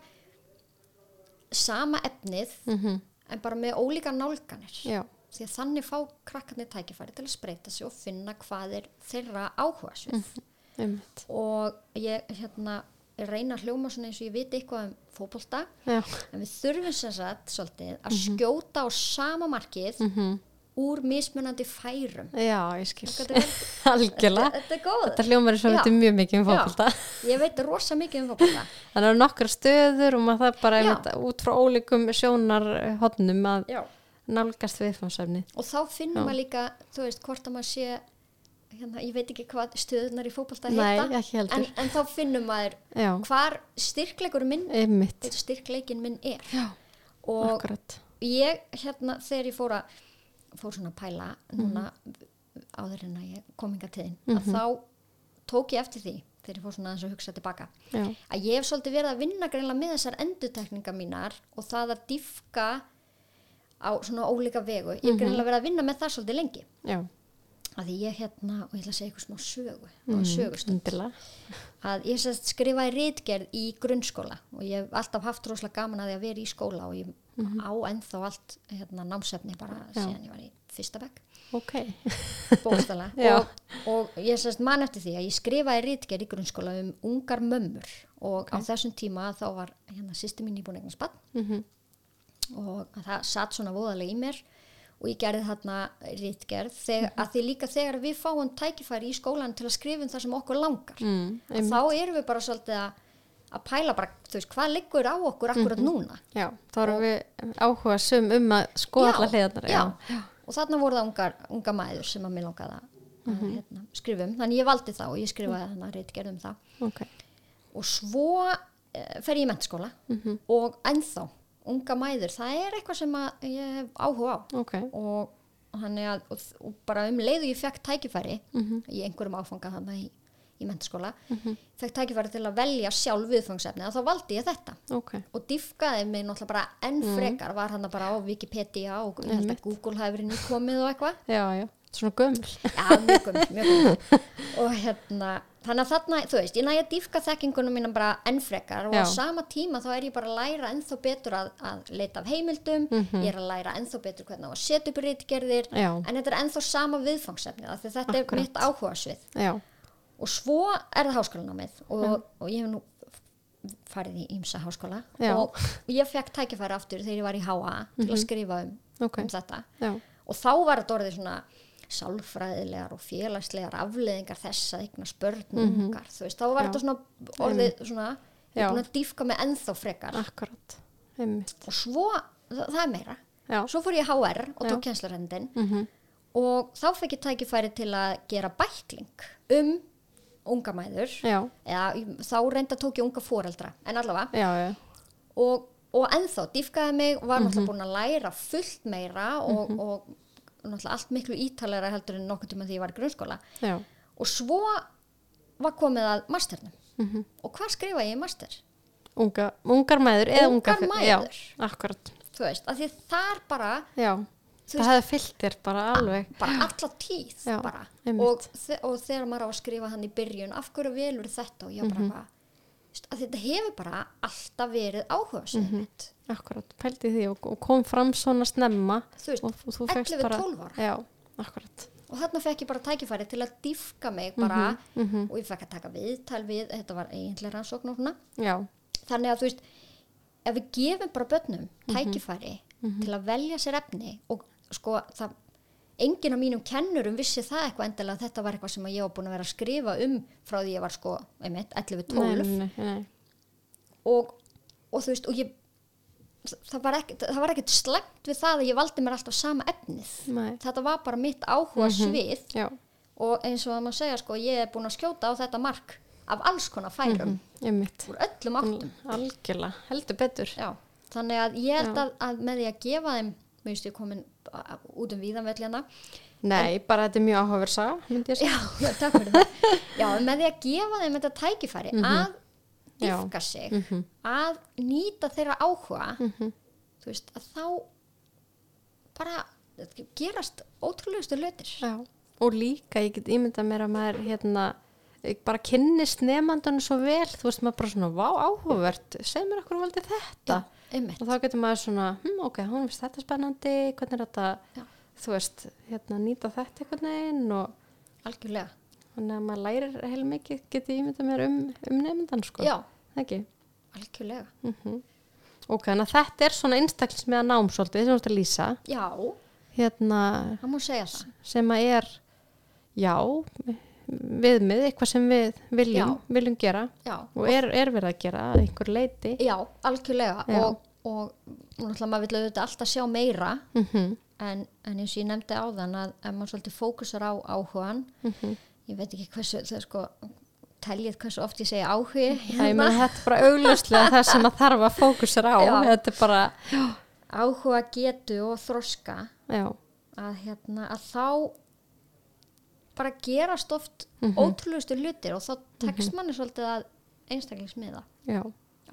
Speaker 2: sama efnið
Speaker 1: mhm
Speaker 2: en bara með ólíka nálganir.
Speaker 1: já,
Speaker 2: Því að þannig fá krakkarnir tækifæri til að spreita sig og finna hvað er þeirra áhuga svið.
Speaker 1: einmitt
Speaker 2: Og ég hérna reyna að hljóma svona eins og ég viti eitthvað um fótbolta
Speaker 1: já,
Speaker 2: en við þurfum sem sagt svolítið að skjóta á sama markið
Speaker 1: mhm
Speaker 2: úr mismunandi færum.
Speaker 1: já, ég skil
Speaker 2: Þetta er, [LAUGHS]
Speaker 1: algjörlega
Speaker 2: þetta er góð.
Speaker 1: þetta hljómar
Speaker 2: Já.
Speaker 1: þetta mjög mikið um
Speaker 2: Já.
Speaker 1: fókbalta
Speaker 2: Ég veit rosa mikið um fótbolta. [LAUGHS]
Speaker 1: Þannig að nokkra stöður og maður það bara út frá ólíkum sjónarhotnum að
Speaker 2: Já.
Speaker 1: Nálgast viðfámsefni.
Speaker 2: Og þá finnum maður líka, þú veist, hvort að maður sé, hérna, ég veit ekki hvað stöðunar í fótbolta
Speaker 1: Nei,
Speaker 2: heita. En, en þá finnum maður
Speaker 1: Já,
Speaker 2: hvar styrkleikur minn, styrkleikin minn er.
Speaker 1: Já,
Speaker 2: Og
Speaker 1: akkurat.
Speaker 2: ég, hérna, þegar ég fór að, fór svona að pæla núna
Speaker 1: Mhm.
Speaker 2: áður en að ég kom hinga til þín, að þá tók ég eftir því, þegar ég fór svona að hugsa tilbaka.
Speaker 1: Já,
Speaker 2: að ég hef svolítið verið að vinna greinlega með þessar endutekningar mínar og það að diffka á svona ólíka vegu. Ég hef greinlega verið að vinna með það svolítið lengi.
Speaker 1: Já,
Speaker 2: að því ég hérna, og ég ætla að segja eitthvað smá sögu mm,
Speaker 1: undilega.
Speaker 2: að ég skrifaði rítgerð í grunnskóla og ég hef alltaf haft rosalega gaman að því að vera í skóla og ég á ennþá allt hérna, námsefni bara.
Speaker 1: Já.
Speaker 2: síðan ég var í fyrsta bekk.
Speaker 1: Ok,
Speaker 2: bókstala [LAUGHS]
Speaker 1: Já.
Speaker 2: og, og ég man eftir því að ég skrifaði rítgerð í grunnskóla um ungar mömmur og á þessum tíma þá var hérna sýsti mín íbúin eignast bann
Speaker 1: mhm,
Speaker 2: og það satt svona voðalega í mér og ég gerði þarna rítgerð þegar, að því líka þegar við fáum tækifæri í skólan til að skrifa um það sem okkur langar
Speaker 1: mm,
Speaker 2: þá erum við bara svolítið að, að pæla bara, þú veist, hvað liggur á okkur akkurat núna?
Speaker 1: Já, þá erum við áhuga sum um að skoða
Speaker 2: Já,
Speaker 1: alla hliðarnar.
Speaker 2: já. og þarna voru það ungar, unga mæður sem að mér langaði að að hérna, skrifa um. Þannig ég valdi það og ég skrifaði þannig að reitgerð um það
Speaker 1: ok,
Speaker 2: og svo uh, fer ég í mentaskóla og ennþá unga mæður, það er eitthvað sem ég hef áhuga á.
Speaker 1: Ok,
Speaker 2: og, að, og, og bara um leið og ég fekk tækifæri í einhverjum áfanga þannig í, í mentaskóla fekk tækifæri til að velja sjálf viðfangsefni þá valdi ég þetta.
Speaker 1: Ok,
Speaker 2: og diffkaði mig náttúrulega bara enn frekar var hann bara á Wikipedia og Google hefur inn í komið og eitthvað
Speaker 1: svona gömul.
Speaker 2: Já, mjög gömul, mjög gömul. og hérna, þannig að þarna, þú veist, ég næði að dýfka þekkingunum mína bara enn frekar og
Speaker 1: Já.
Speaker 2: á sama tíma þá er ég bara að læra ennþá betur að, að leita af heimildum, ég er að læra ennþá betur hvernig á að setja upp rítgerðir, en þetta er ennþá sama viðfangsefni, af því þetta
Speaker 1: Akkurat.
Speaker 2: er mitt áhugasvið.
Speaker 1: Já,
Speaker 2: Og svo er það háskólanámið og, og ég hef nú farið í ímsa háskóla
Speaker 1: Já.
Speaker 2: og ég fekk tækifæri aftur þegar ég var í HA til að skrifa um,
Speaker 1: Ok.
Speaker 2: um þetta
Speaker 1: já,
Speaker 2: og þá var þetta orðið svona sálfræðilegar og félagslegar afleðingar þess að eigna spörnungar þú veist, þá var
Speaker 1: Mhm.
Speaker 2: Þetta svona orðið svona, að dýfka mig ennþá frekar.
Speaker 1: Akkurat, einmitt,
Speaker 2: og svo, það, það er meira.
Speaker 1: Já,
Speaker 2: svo fór ég í HR og tók kjænslurhendin
Speaker 1: mhm,
Speaker 2: og þá fekk ég tækifæri til að gera bækling um unga mæður. Eða þá reynda tók ég unga foreldra en allavega.
Speaker 1: Já, já,
Speaker 2: og, og ennþá dýfkaði mig var
Speaker 1: Mhm.
Speaker 2: náttúrulega búin að læra fullt meira og, og náttúrulega allt miklu ítalega heldur en nokkuð tíma því ég var í grunnskóla.
Speaker 1: Já,
Speaker 2: og svo var komið að masternum.
Speaker 1: Mhm,
Speaker 2: og hvað skrifa ég í master?
Speaker 1: unga, ungar mæður eða
Speaker 2: Ungar
Speaker 1: unga,
Speaker 2: mæður.
Speaker 1: já, akkurat,
Speaker 2: þú veist, af því þar bara
Speaker 1: já,
Speaker 2: Þú
Speaker 1: það hefði fyllt þér bara alveg,
Speaker 2: bara alla tíð
Speaker 1: Já,
Speaker 2: bara. og, og þegar maður á að skrifa hann í byrjun af hverju velur þetta? Og ég bara mm að þetta hefur bara alltaf verið áhuga
Speaker 1: Mhm.
Speaker 2: mm mitt
Speaker 1: akkurat, pældi því og, og kom fram svona snemma
Speaker 2: þú veist,
Speaker 1: og, og þú fegst
Speaker 2: 11,
Speaker 1: bara,
Speaker 2: 12 ára.
Speaker 1: já, akkurat,
Speaker 2: og þarna fekk ég bara tækifæri til að dýfka mig bara
Speaker 1: mhm.
Speaker 2: og ég fekk að taka viðtal við þetta var eiginlega rannsókn og svona
Speaker 1: já,
Speaker 2: þannig að þú veist ef við gefum bara börnum
Speaker 1: Mhm.
Speaker 2: tækifæri til að velja sér efni og sko það enginn af mínum kennurum vissi það eitthvað endilega þetta var eitthvað sem ég var búin að vera að skrifa um frá því ég var sko einmitt, 11-12
Speaker 1: nei, nei, nei,
Speaker 2: og, og þú veist og ég það var ekkert, slæmt við það að ég valdi mér alltaf sama efnið.
Speaker 1: Nei,
Speaker 2: þetta var bara mitt áhuga svið.
Speaker 1: já,
Speaker 2: og eins og að maður segja sko ég er búin að skjóta á þetta mark af alls konar færum.
Speaker 1: Einmitt,
Speaker 2: úr öllum áttum.
Speaker 1: algjörlega, heldur betur,
Speaker 2: Já, þannig að ég held að, að með því að gefa þeim, ég komin út um víðanvellina.
Speaker 1: nei, bara þetta er mjög áhugaverð saga, myndi ég segja,
Speaker 2: Já, [LAUGHS] já, takk fyrir það. Já, með því að gefa þeim þetta tækifæri
Speaker 1: Mhm.
Speaker 2: að dýfka sig, að nýta þeirra áhuga,
Speaker 1: Mhm.
Speaker 2: þú veist, að þá bara gerast ótrúlegustu hlutir.
Speaker 1: já, og líka ég get ímyndað mér að maður, hérna, bara kynnist nefndanum svo vel, þú veist, maður bara svona, vá, áhugavert, segð mér okkur valdi þetta,
Speaker 2: Einmitt.
Speaker 1: og þá getur maður svona, hm, ok, hún finnst þetta spennandi, hvernig er þetta,
Speaker 2: Já.
Speaker 1: þú veist, hérna, nýta þetta einhvern veginn og
Speaker 2: Algjörlega.
Speaker 1: þannig að maður lærir heil mikið, getur ímyndað mér um, um nefndan, sko.
Speaker 2: Já,
Speaker 1: Ekki?
Speaker 2: algjörlega.
Speaker 1: Mm Ok, þannig að þetta er svona einstaklis með að nám svolítið, sem þú ert að lýsa,
Speaker 2: Já,
Speaker 1: hérna,
Speaker 2: það má segja það.
Speaker 1: sem að er, já, viðmið, eitthvað sem við viljum, viljum gera
Speaker 2: Já,
Speaker 1: og er, er verið að gera einhver leiti.
Speaker 2: já algjörlega.
Speaker 1: Já.
Speaker 2: Og, og, náttúrulega maður vil auðvitað alltaf sjá meira.
Speaker 1: Mm
Speaker 2: en, en eins og ég nefndi áðan að ef maður svolítið fókusar á áhugan
Speaker 1: Mhm.
Speaker 2: ég veit ekki hversu það er sko teljið hversu oft ég segi áhugi
Speaker 1: Það er með þetta er bara augljóslega það sem að þarf að fókusra á, bara,
Speaker 2: áhuga getu og þroska
Speaker 1: já,
Speaker 2: að hérna að þá bara gerast oft
Speaker 1: Mhm.
Speaker 2: ótrúlustu hlutir og þá tekst manni svolítið að einstaklingsmiða á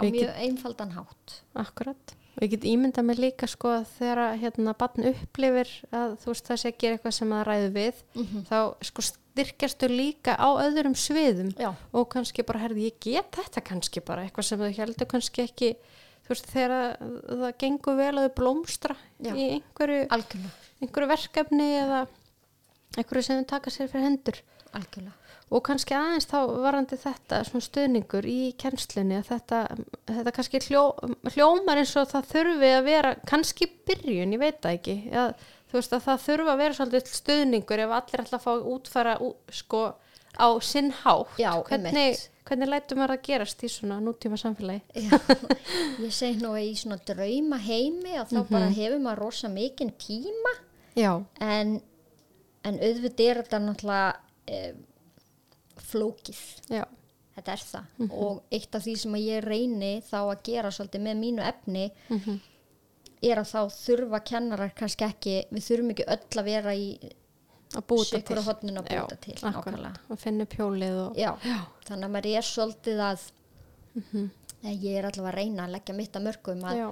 Speaker 2: mjög einfaldan hátt.
Speaker 1: Akkurat. Og ég get ímyndað mig líka sko að þegar hérna barn upplifir að þú veist það sé að gera eitthvað sem það ræðu við, þá sko styrkjastu líka á öðrum sviðum.
Speaker 2: Já,
Speaker 1: og kannski bara, herði, ég get þetta kannski bara, eitthvað sem þau heldur kannski ekki, þú veist, þegar að- það gengur vel að þau blómstra
Speaker 2: Já.
Speaker 1: í einhverju, einhverju verkefni eða einhverju sem taka sér fyrir hendur.
Speaker 2: Algjörlega.
Speaker 1: Og kannski aðeins þá varandi þetta svona stuðningur í kennslunni að þetta, þetta kannski hljó, hljómar eins og það þurfi að vera kannski byrjun, ég veit það ekki. Að, þú veist að það þurfi að vera svolítið stuðningur ef allir ætla að fá útfæra sko á sinn hátt.
Speaker 2: Já,
Speaker 1: hvernig, hvernig lætum maður að gerast í svona nútíma samfélagi
Speaker 2: Já, [LAUGHS] ég segi nú í svona drauma heimi að þá bara hefur maður rosa mikinn tíma.
Speaker 1: Já,
Speaker 2: en, en auðvitað er þetta náttúrulega e, flókið.
Speaker 1: Já,
Speaker 2: þetta er það. Og eitt af því sem ég reyni þá að gera svolítið með mínu efni er að þá þurfa kennarar kannski ekki, við þurfum ekki öll að vera í
Speaker 1: að búta til.
Speaker 2: sikur á hotninu að
Speaker 1: Já,
Speaker 2: búta til
Speaker 1: að finna pjólið og
Speaker 2: Já, þannig að maður er svolítið að eða ég er allavega að reyna að leggja mitt að mörgum að,
Speaker 1: já,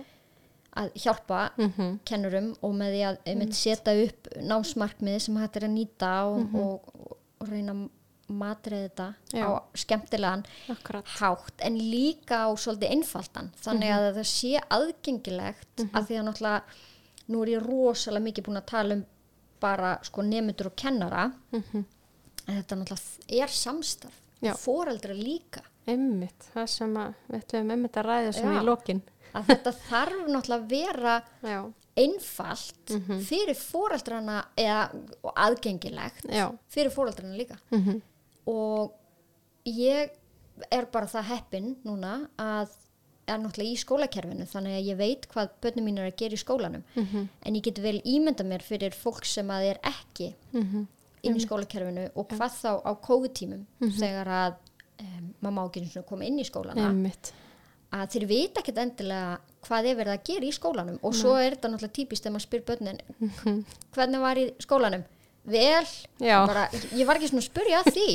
Speaker 2: að hjálpa
Speaker 1: mhm,
Speaker 2: kennurum og með því að einmitt setja upp námsmarkmið sem hægt er að nýta og, og, og, og reyna að matrið þetta
Speaker 1: Já.
Speaker 2: á skemmtilegan
Speaker 1: akkurat.
Speaker 2: hátt en líka á svolítið einfaldan þannig að það sé aðgengilegt að því að náttúrulega nú er ég rosalega mikið búin að tala um bara sko nemyndur og kennara.
Speaker 1: Mhm,
Speaker 2: en þetta náttúrulega er samstarf foreldra líka.
Speaker 1: Einmitt, það sem að við ætlum einmitt að ræða svona
Speaker 2: Já.
Speaker 1: í lokin.
Speaker 2: Að þetta þarf náttúrulega að vera
Speaker 1: Já,
Speaker 2: einfalt fyrir foreldrana eða aðgengilegt
Speaker 1: já,
Speaker 2: fyrir foreldrana líka.
Speaker 1: Mhm,
Speaker 2: og ég er bara það heppin núna að er náttúrulega í skólakerfinu þannig að ég veit hvað börnum mín er að gera í skólanum.
Speaker 1: Mhm,
Speaker 2: en ég get vel ímynda mér fyrir fólk sem að er ekki
Speaker 1: mhm,
Speaker 2: inn í skólakerfinu og hvað þá á COVID-tímum þegar að um, maður má ekki koma inn í skólana.
Speaker 1: Einmitt.
Speaker 2: Að þeir vita ekkert endilega hvað er verið að gera í skólanum og svo er þetta náttúrulega típist þegar maður spyr börnin [LAUGHS] hvernig var í skólanum vel, bara, ég var ekki svona að spyrja að því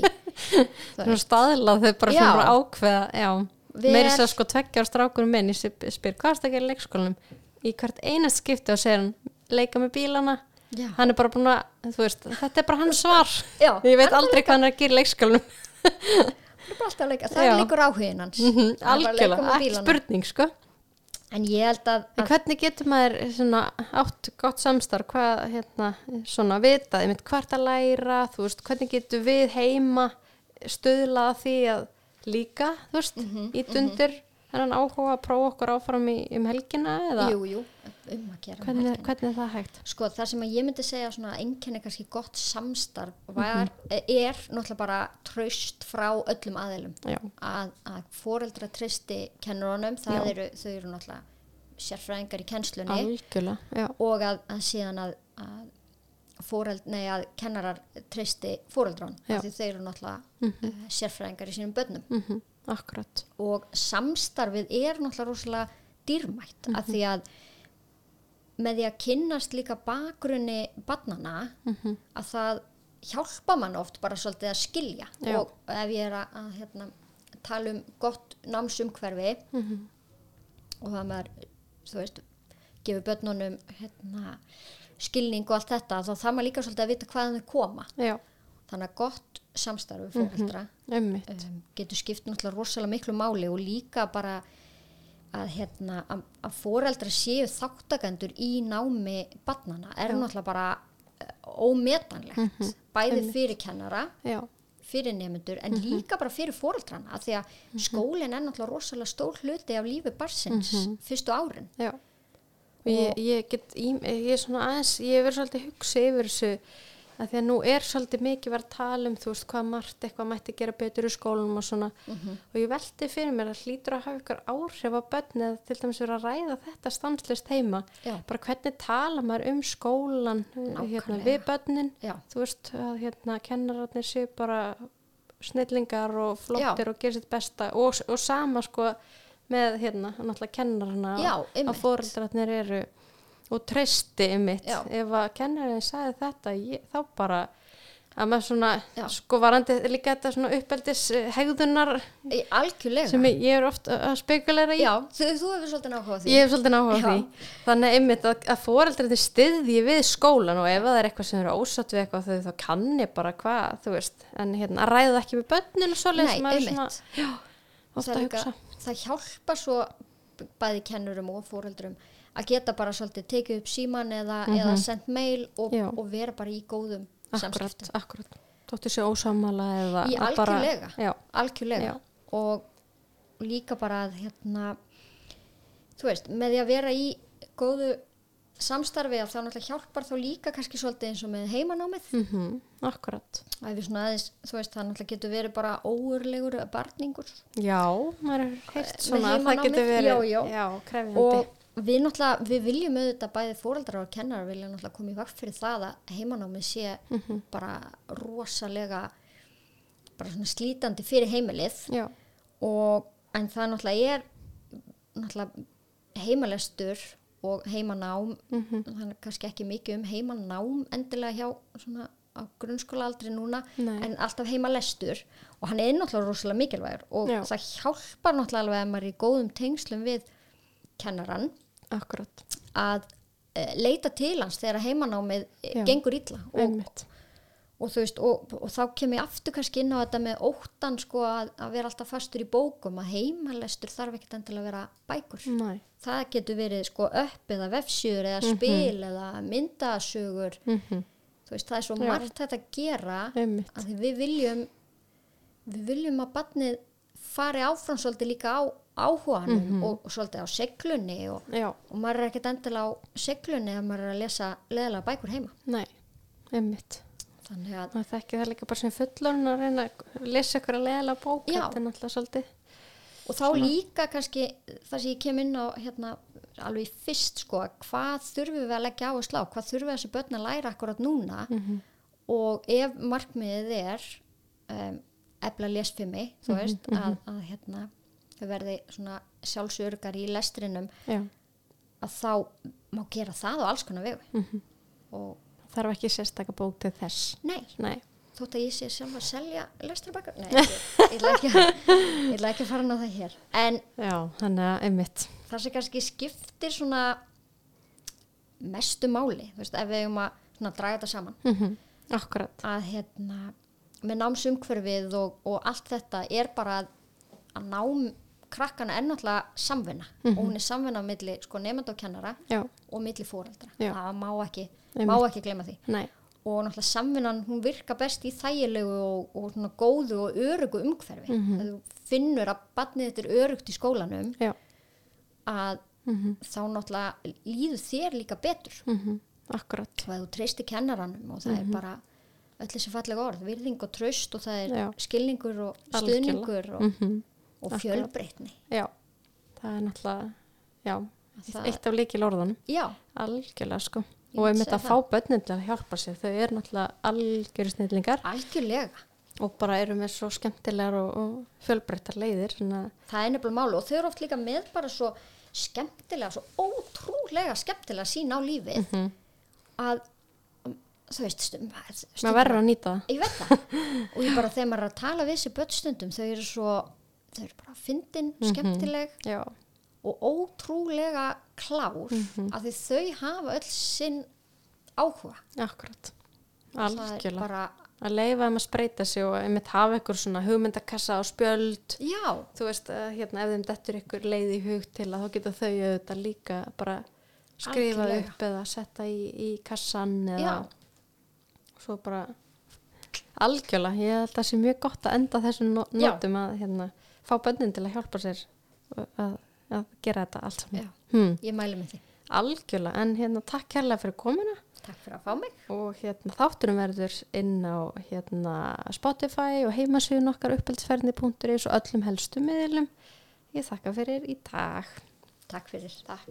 Speaker 2: [LAUGHS]
Speaker 1: Svona staðlað þau bara svona ákveða.
Speaker 2: Vel-
Speaker 1: Meiri svo sko tveggjar strákurum minn, ég spyr, hvað er það að gera í leikskólanum? Í hvert einast skipti og segir hann, leika með bílana.
Speaker 2: Já.
Speaker 1: Hann er bara búin að, veist, þetta er bara hans svar.
Speaker 2: Já,
Speaker 1: Ég veit
Speaker 2: er
Speaker 1: aldrei hvað hann er að gera í leikskólanum. [LAUGHS]
Speaker 2: það er leika, það er líkur áhugin hans. Að leika
Speaker 1: Algjörlega, ekki spurning, sko.
Speaker 2: en ég held að,
Speaker 1: En
Speaker 2: að
Speaker 1: hvernig getur maður svona átt gott samstarf, hvað, hérna, svona vitað, einmitt hvert að læra, þú veist, hvernig getur við heima stuðlað að því að líka, þú veist,
Speaker 2: Mhm,
Speaker 1: ít undir þennan áhuga að prófa okkur áfram í, um helgina eða?
Speaker 2: Jú, jú, um að gera um
Speaker 1: hvernig,
Speaker 2: helgina.
Speaker 1: hvernig er það hægt?
Speaker 2: sko það sem ég myndi segja svona einkenni kannski gott samstarf var,
Speaker 1: Mhm.
Speaker 2: er náttúrulega bara traust frá öllum aðeilum að, að foreldra treysti kennurunum, eru, þau eru náttúrulega sérfræðingar í kennslunni.
Speaker 1: Algjörlega, já,
Speaker 2: og að, að síðan að, að fóreld, nei að kennarar af því þau eru náttúrulega mm sérfræðingar í sínum börnum.
Speaker 1: Mm akkurat,
Speaker 2: og samstarfið er náttúrulega rosalega dýrmætt af því að með því að kynnast líka bakgrunni barnana
Speaker 1: Mhm.
Speaker 2: að það hjálpa mann oft bara svolítið að skilja
Speaker 1: Já.
Speaker 2: og ef ég er að, hérna, tala um gott námsumhverfi
Speaker 1: Mhm.
Speaker 2: og það maður þú veist, gefur börnunum hérna, skilning og allt þetta þá þarf maður líka svolítið að vita hvaðan þau koma
Speaker 1: já,
Speaker 2: þannig að gott samstarfi fóreldra
Speaker 1: einmitt,
Speaker 2: um, getur skipt náttúrulega rosalega miklu máli og líka bara að, hérna, að, að foreldra séu þáttakendur í námi barnana er náttúrulega bara uh, ómetanlegt bæði fyrir kennara
Speaker 1: já,
Speaker 2: fyrir nemyndur en líka bara fyrir foreldrana af því að skólinn er náttúrulega rosalega stór hluti af lífi barsins fyrstu árin.
Speaker 1: Já. Og ég, ég get, í, ég er svona aðeins, ég verið svolítið hugsa yfir þessu að því að nú er svolítið mikið verið að tala um, þú veist, hvað margt eitthvað mætti gera betur í skólanum og svona. Og ég velti fyrir mér að hlýtur að hafa ykkur áhrif á börn eða til dæmis verið að ræða þetta stanslist heima.
Speaker 2: Já.
Speaker 1: bara hvernig tala maður um skólan hérna, við börnin?
Speaker 2: Já.
Speaker 1: þú veist, að hérna kennararnir séu bara snillingar og flottir og gera sitt besta og, og sama sko með hérna, náttúrulega kennarana
Speaker 2: Já,
Speaker 1: að fóreldrarnir eru og treysti mitt
Speaker 2: Já.
Speaker 1: ef að kennarinn sagði þetta ég, þá bara að maður svona,
Speaker 2: Já.
Speaker 1: sko varandi líka þetta svona uppeldis eh, hegðunar
Speaker 2: algjörlega
Speaker 1: sem ég, er oft að spekulera í
Speaker 2: Já, þú, þú hefur svolítið náhuga því
Speaker 1: Ég hef svolítið náhuga því. Þannig einmitt að, að fóreldrarnir styðji við skólan og ef það er eitthvað sem eru ósatt við eitthvað þau þá kanni bara hvað, þú veist. En hérna að ræða ekki við börnin og svoleiðis.
Speaker 2: Nei,
Speaker 1: maður. Svona, já, ofta að hugsa.
Speaker 2: það hjálpa svo bæði kennurum og fóreldrum að geta bara svolítið tekið upp síman eða, eða sendt mail og,
Speaker 1: Mhm. Já.
Speaker 2: og vera bara í góðum
Speaker 1: Akkurat,
Speaker 2: samskiptum
Speaker 1: akkurat. Þóttu sér ósamala eða
Speaker 2: í
Speaker 1: að bara-
Speaker 2: algjörlega,
Speaker 1: Já,
Speaker 2: algjörlega.
Speaker 1: Já.
Speaker 2: og líka bara að hérna þú veist, með því að vera í góðu samstarfi að það náttúrulega hjálpar þá líka kannski svolítið eins og með heimanámið
Speaker 1: mm akkurat.
Speaker 2: við svona aðeins, þú veist, það náttúrulega getur verið bara óurlegur barningur
Speaker 1: Já, maður er heilt svona að það getur verið,
Speaker 2: já, já.
Speaker 1: krefjandi.
Speaker 2: og við náttúrulega, við viljum auðvitað bæði fóreldrar og kennar vilja náttúrulega koma í vakt fyrir það að heimanámið sé
Speaker 1: Mhm.
Speaker 2: bara rosalega bara svona slítandi fyrir heimilið
Speaker 1: já,
Speaker 2: og en það náttúrulega er náttúrulega heimalestur og heimanám
Speaker 1: Mhm.
Speaker 2: þannig kannski ekki mikið um heimanám endilega hjá svona á grunnskólaaldri núna
Speaker 1: Nei.
Speaker 2: en alltaf heimalestur og hann er náttúrulega rosalega mikilvægur og
Speaker 1: Já.
Speaker 2: það hjálpar náttúrulega alveg að maður er í góðum tengslum við kennaran
Speaker 1: akkurat
Speaker 2: að uh, leita til hans þegar heimanámið
Speaker 1: Já.
Speaker 2: Já. gengur illa og, og, veist, og, og þá kem ég aftur kannski inn á þetta með óttan sko, að, að vera alltaf fastur í bókum að heimalestur þarf ekkert endilega að vera bækur
Speaker 1: næ
Speaker 2: það getur verið sko upp eða vefsjur eða spil eða myndasögur
Speaker 1: mhm,
Speaker 2: þú veist það er svo
Speaker 1: Já.
Speaker 2: margt þetta að gera
Speaker 1: einmitt,
Speaker 2: að við viljum við viljum að barnið fari áfram svolítið líka á áhuganum og, og svolítið á seglunni og, og maður er ekkert endilega á seglunni að maður er að lesa leðilega bækur heima.
Speaker 1: Næ einmitt,
Speaker 2: þannig að
Speaker 1: það þekki það líka bara sem fullorinn að reyna að lesa ykkur að leðala bók þetta er náttúrulega svolítið
Speaker 2: og þá líka kannski það sem ég kem inn á hérna alveg fyrst sko hvað þurfum við að leggja á hvað þurfum við þessi börn að læra akkurat núna?
Speaker 1: Mhm.
Speaker 2: og ef markmiðið er um, efla lesfimi þú veist að, að hérna þau verði svona sjálfsörgar í lestrinum
Speaker 1: já,
Speaker 2: að þá má gera það á alls konar vegu.
Speaker 1: Mhm.
Speaker 2: og
Speaker 1: þarf ekki sérstaka bók til þess?
Speaker 2: Nei,
Speaker 1: nei,
Speaker 2: þótt að ég sé sjálf að selja lestrabækur, nei, [LAUGHS] ég ætla ekki, að- ég ekki að fara ná það hér. En
Speaker 1: já, einmitt.
Speaker 2: það sem kannski skiptir svona mestu máli, þú veist, ef við eigum að svona draga þetta saman,
Speaker 1: mhm, akkurat,
Speaker 2: að hérna með námsumhverfið og, og allt þetta er bara að, nám krakkana er náttúrulega samvinna og hún er samvinna á milli sko nefnda og kennara
Speaker 1: já,
Speaker 2: og milli fóreldra það má ekki, má ekki glema því.
Speaker 1: Nei.
Speaker 2: Og náttúrulega samvinnan hún virka best í þægilegu og, og svona góðu og örugu umhverfi.
Speaker 1: Mhm.
Speaker 2: að þú finnur að barnið þetta er örugt í skólanum
Speaker 1: já,
Speaker 2: að
Speaker 1: mhm,
Speaker 2: þá náttúrulega líður þér líka betur.
Speaker 1: Mhm, akkurat.
Speaker 2: Og að þú treystir kennaranum og það er bara öll þessi fallega orð, virðing og tröst og það er
Speaker 1: Mhm. Já.
Speaker 2: skilningur og stuðningur og,
Speaker 1: mhm,
Speaker 2: og fjölbreytni.
Speaker 1: Já, það er náttúrulega já,
Speaker 2: Það-
Speaker 1: eitt af líkil orðunum
Speaker 2: já,
Speaker 1: algjörlega sko. Og einmitt
Speaker 2: segja
Speaker 1: að fá börnin til að hjálpa sér þau eru náttúrulega algjöru snillingar.
Speaker 2: Algjörlega.
Speaker 1: Og bara eru með svo skemmtilegar og, og fjölbreyttar leiðir
Speaker 2: það er nefnilega máli og þau eru oft líka með bara svo skemmtilega, svo ótrúlega skemmtilega sín á lífið
Speaker 1: Mhm.
Speaker 2: að um, þú veist stundum,
Speaker 1: maður verður að nýta það.
Speaker 2: Ég veit það. [LAUGHS] Og ég bara þegar maður er að tala við þessi börnstundum þau eru svo, þau eru bara fyndin,
Speaker 1: Mhm.
Speaker 2: skemmtileg
Speaker 1: já,
Speaker 2: og ótrúlega klár
Speaker 1: Mhm.
Speaker 2: af því þau hafa öll sinn áhuga
Speaker 1: akkurat algjörlega
Speaker 2: bara,
Speaker 1: að leifa þeim að spreita sig og einmitt hafa ykkur svona hugmyndakassa og spjöld
Speaker 2: já,
Speaker 1: þú veist að hérna ef þeim dettur ykkur leið í hug til að þá geta þau auðvitað líka bara skrifa
Speaker 2: Algjörlega.
Speaker 1: upp eða setja í, í kassan eða
Speaker 2: Já.
Speaker 1: svo bara algjörlega, ég held að það sé mjög gott að enda þessum notum að hérna, fá bönnin til að hjálpa sér að, að gera þetta allt saman. Hmm.
Speaker 2: ég mæli með því.
Speaker 1: Algjörlega, en hérna takk kærlega fyrir komuna.
Speaker 2: Takk fyrir að fá mig.
Speaker 1: Og hérna þátturum verður inn á hérna Spotify og heimasíðun okkar uppeldsferðni.is og öllum helstu miðlum ég þakka fyrir í dag.
Speaker 2: Takk fyrir.
Speaker 1: Takk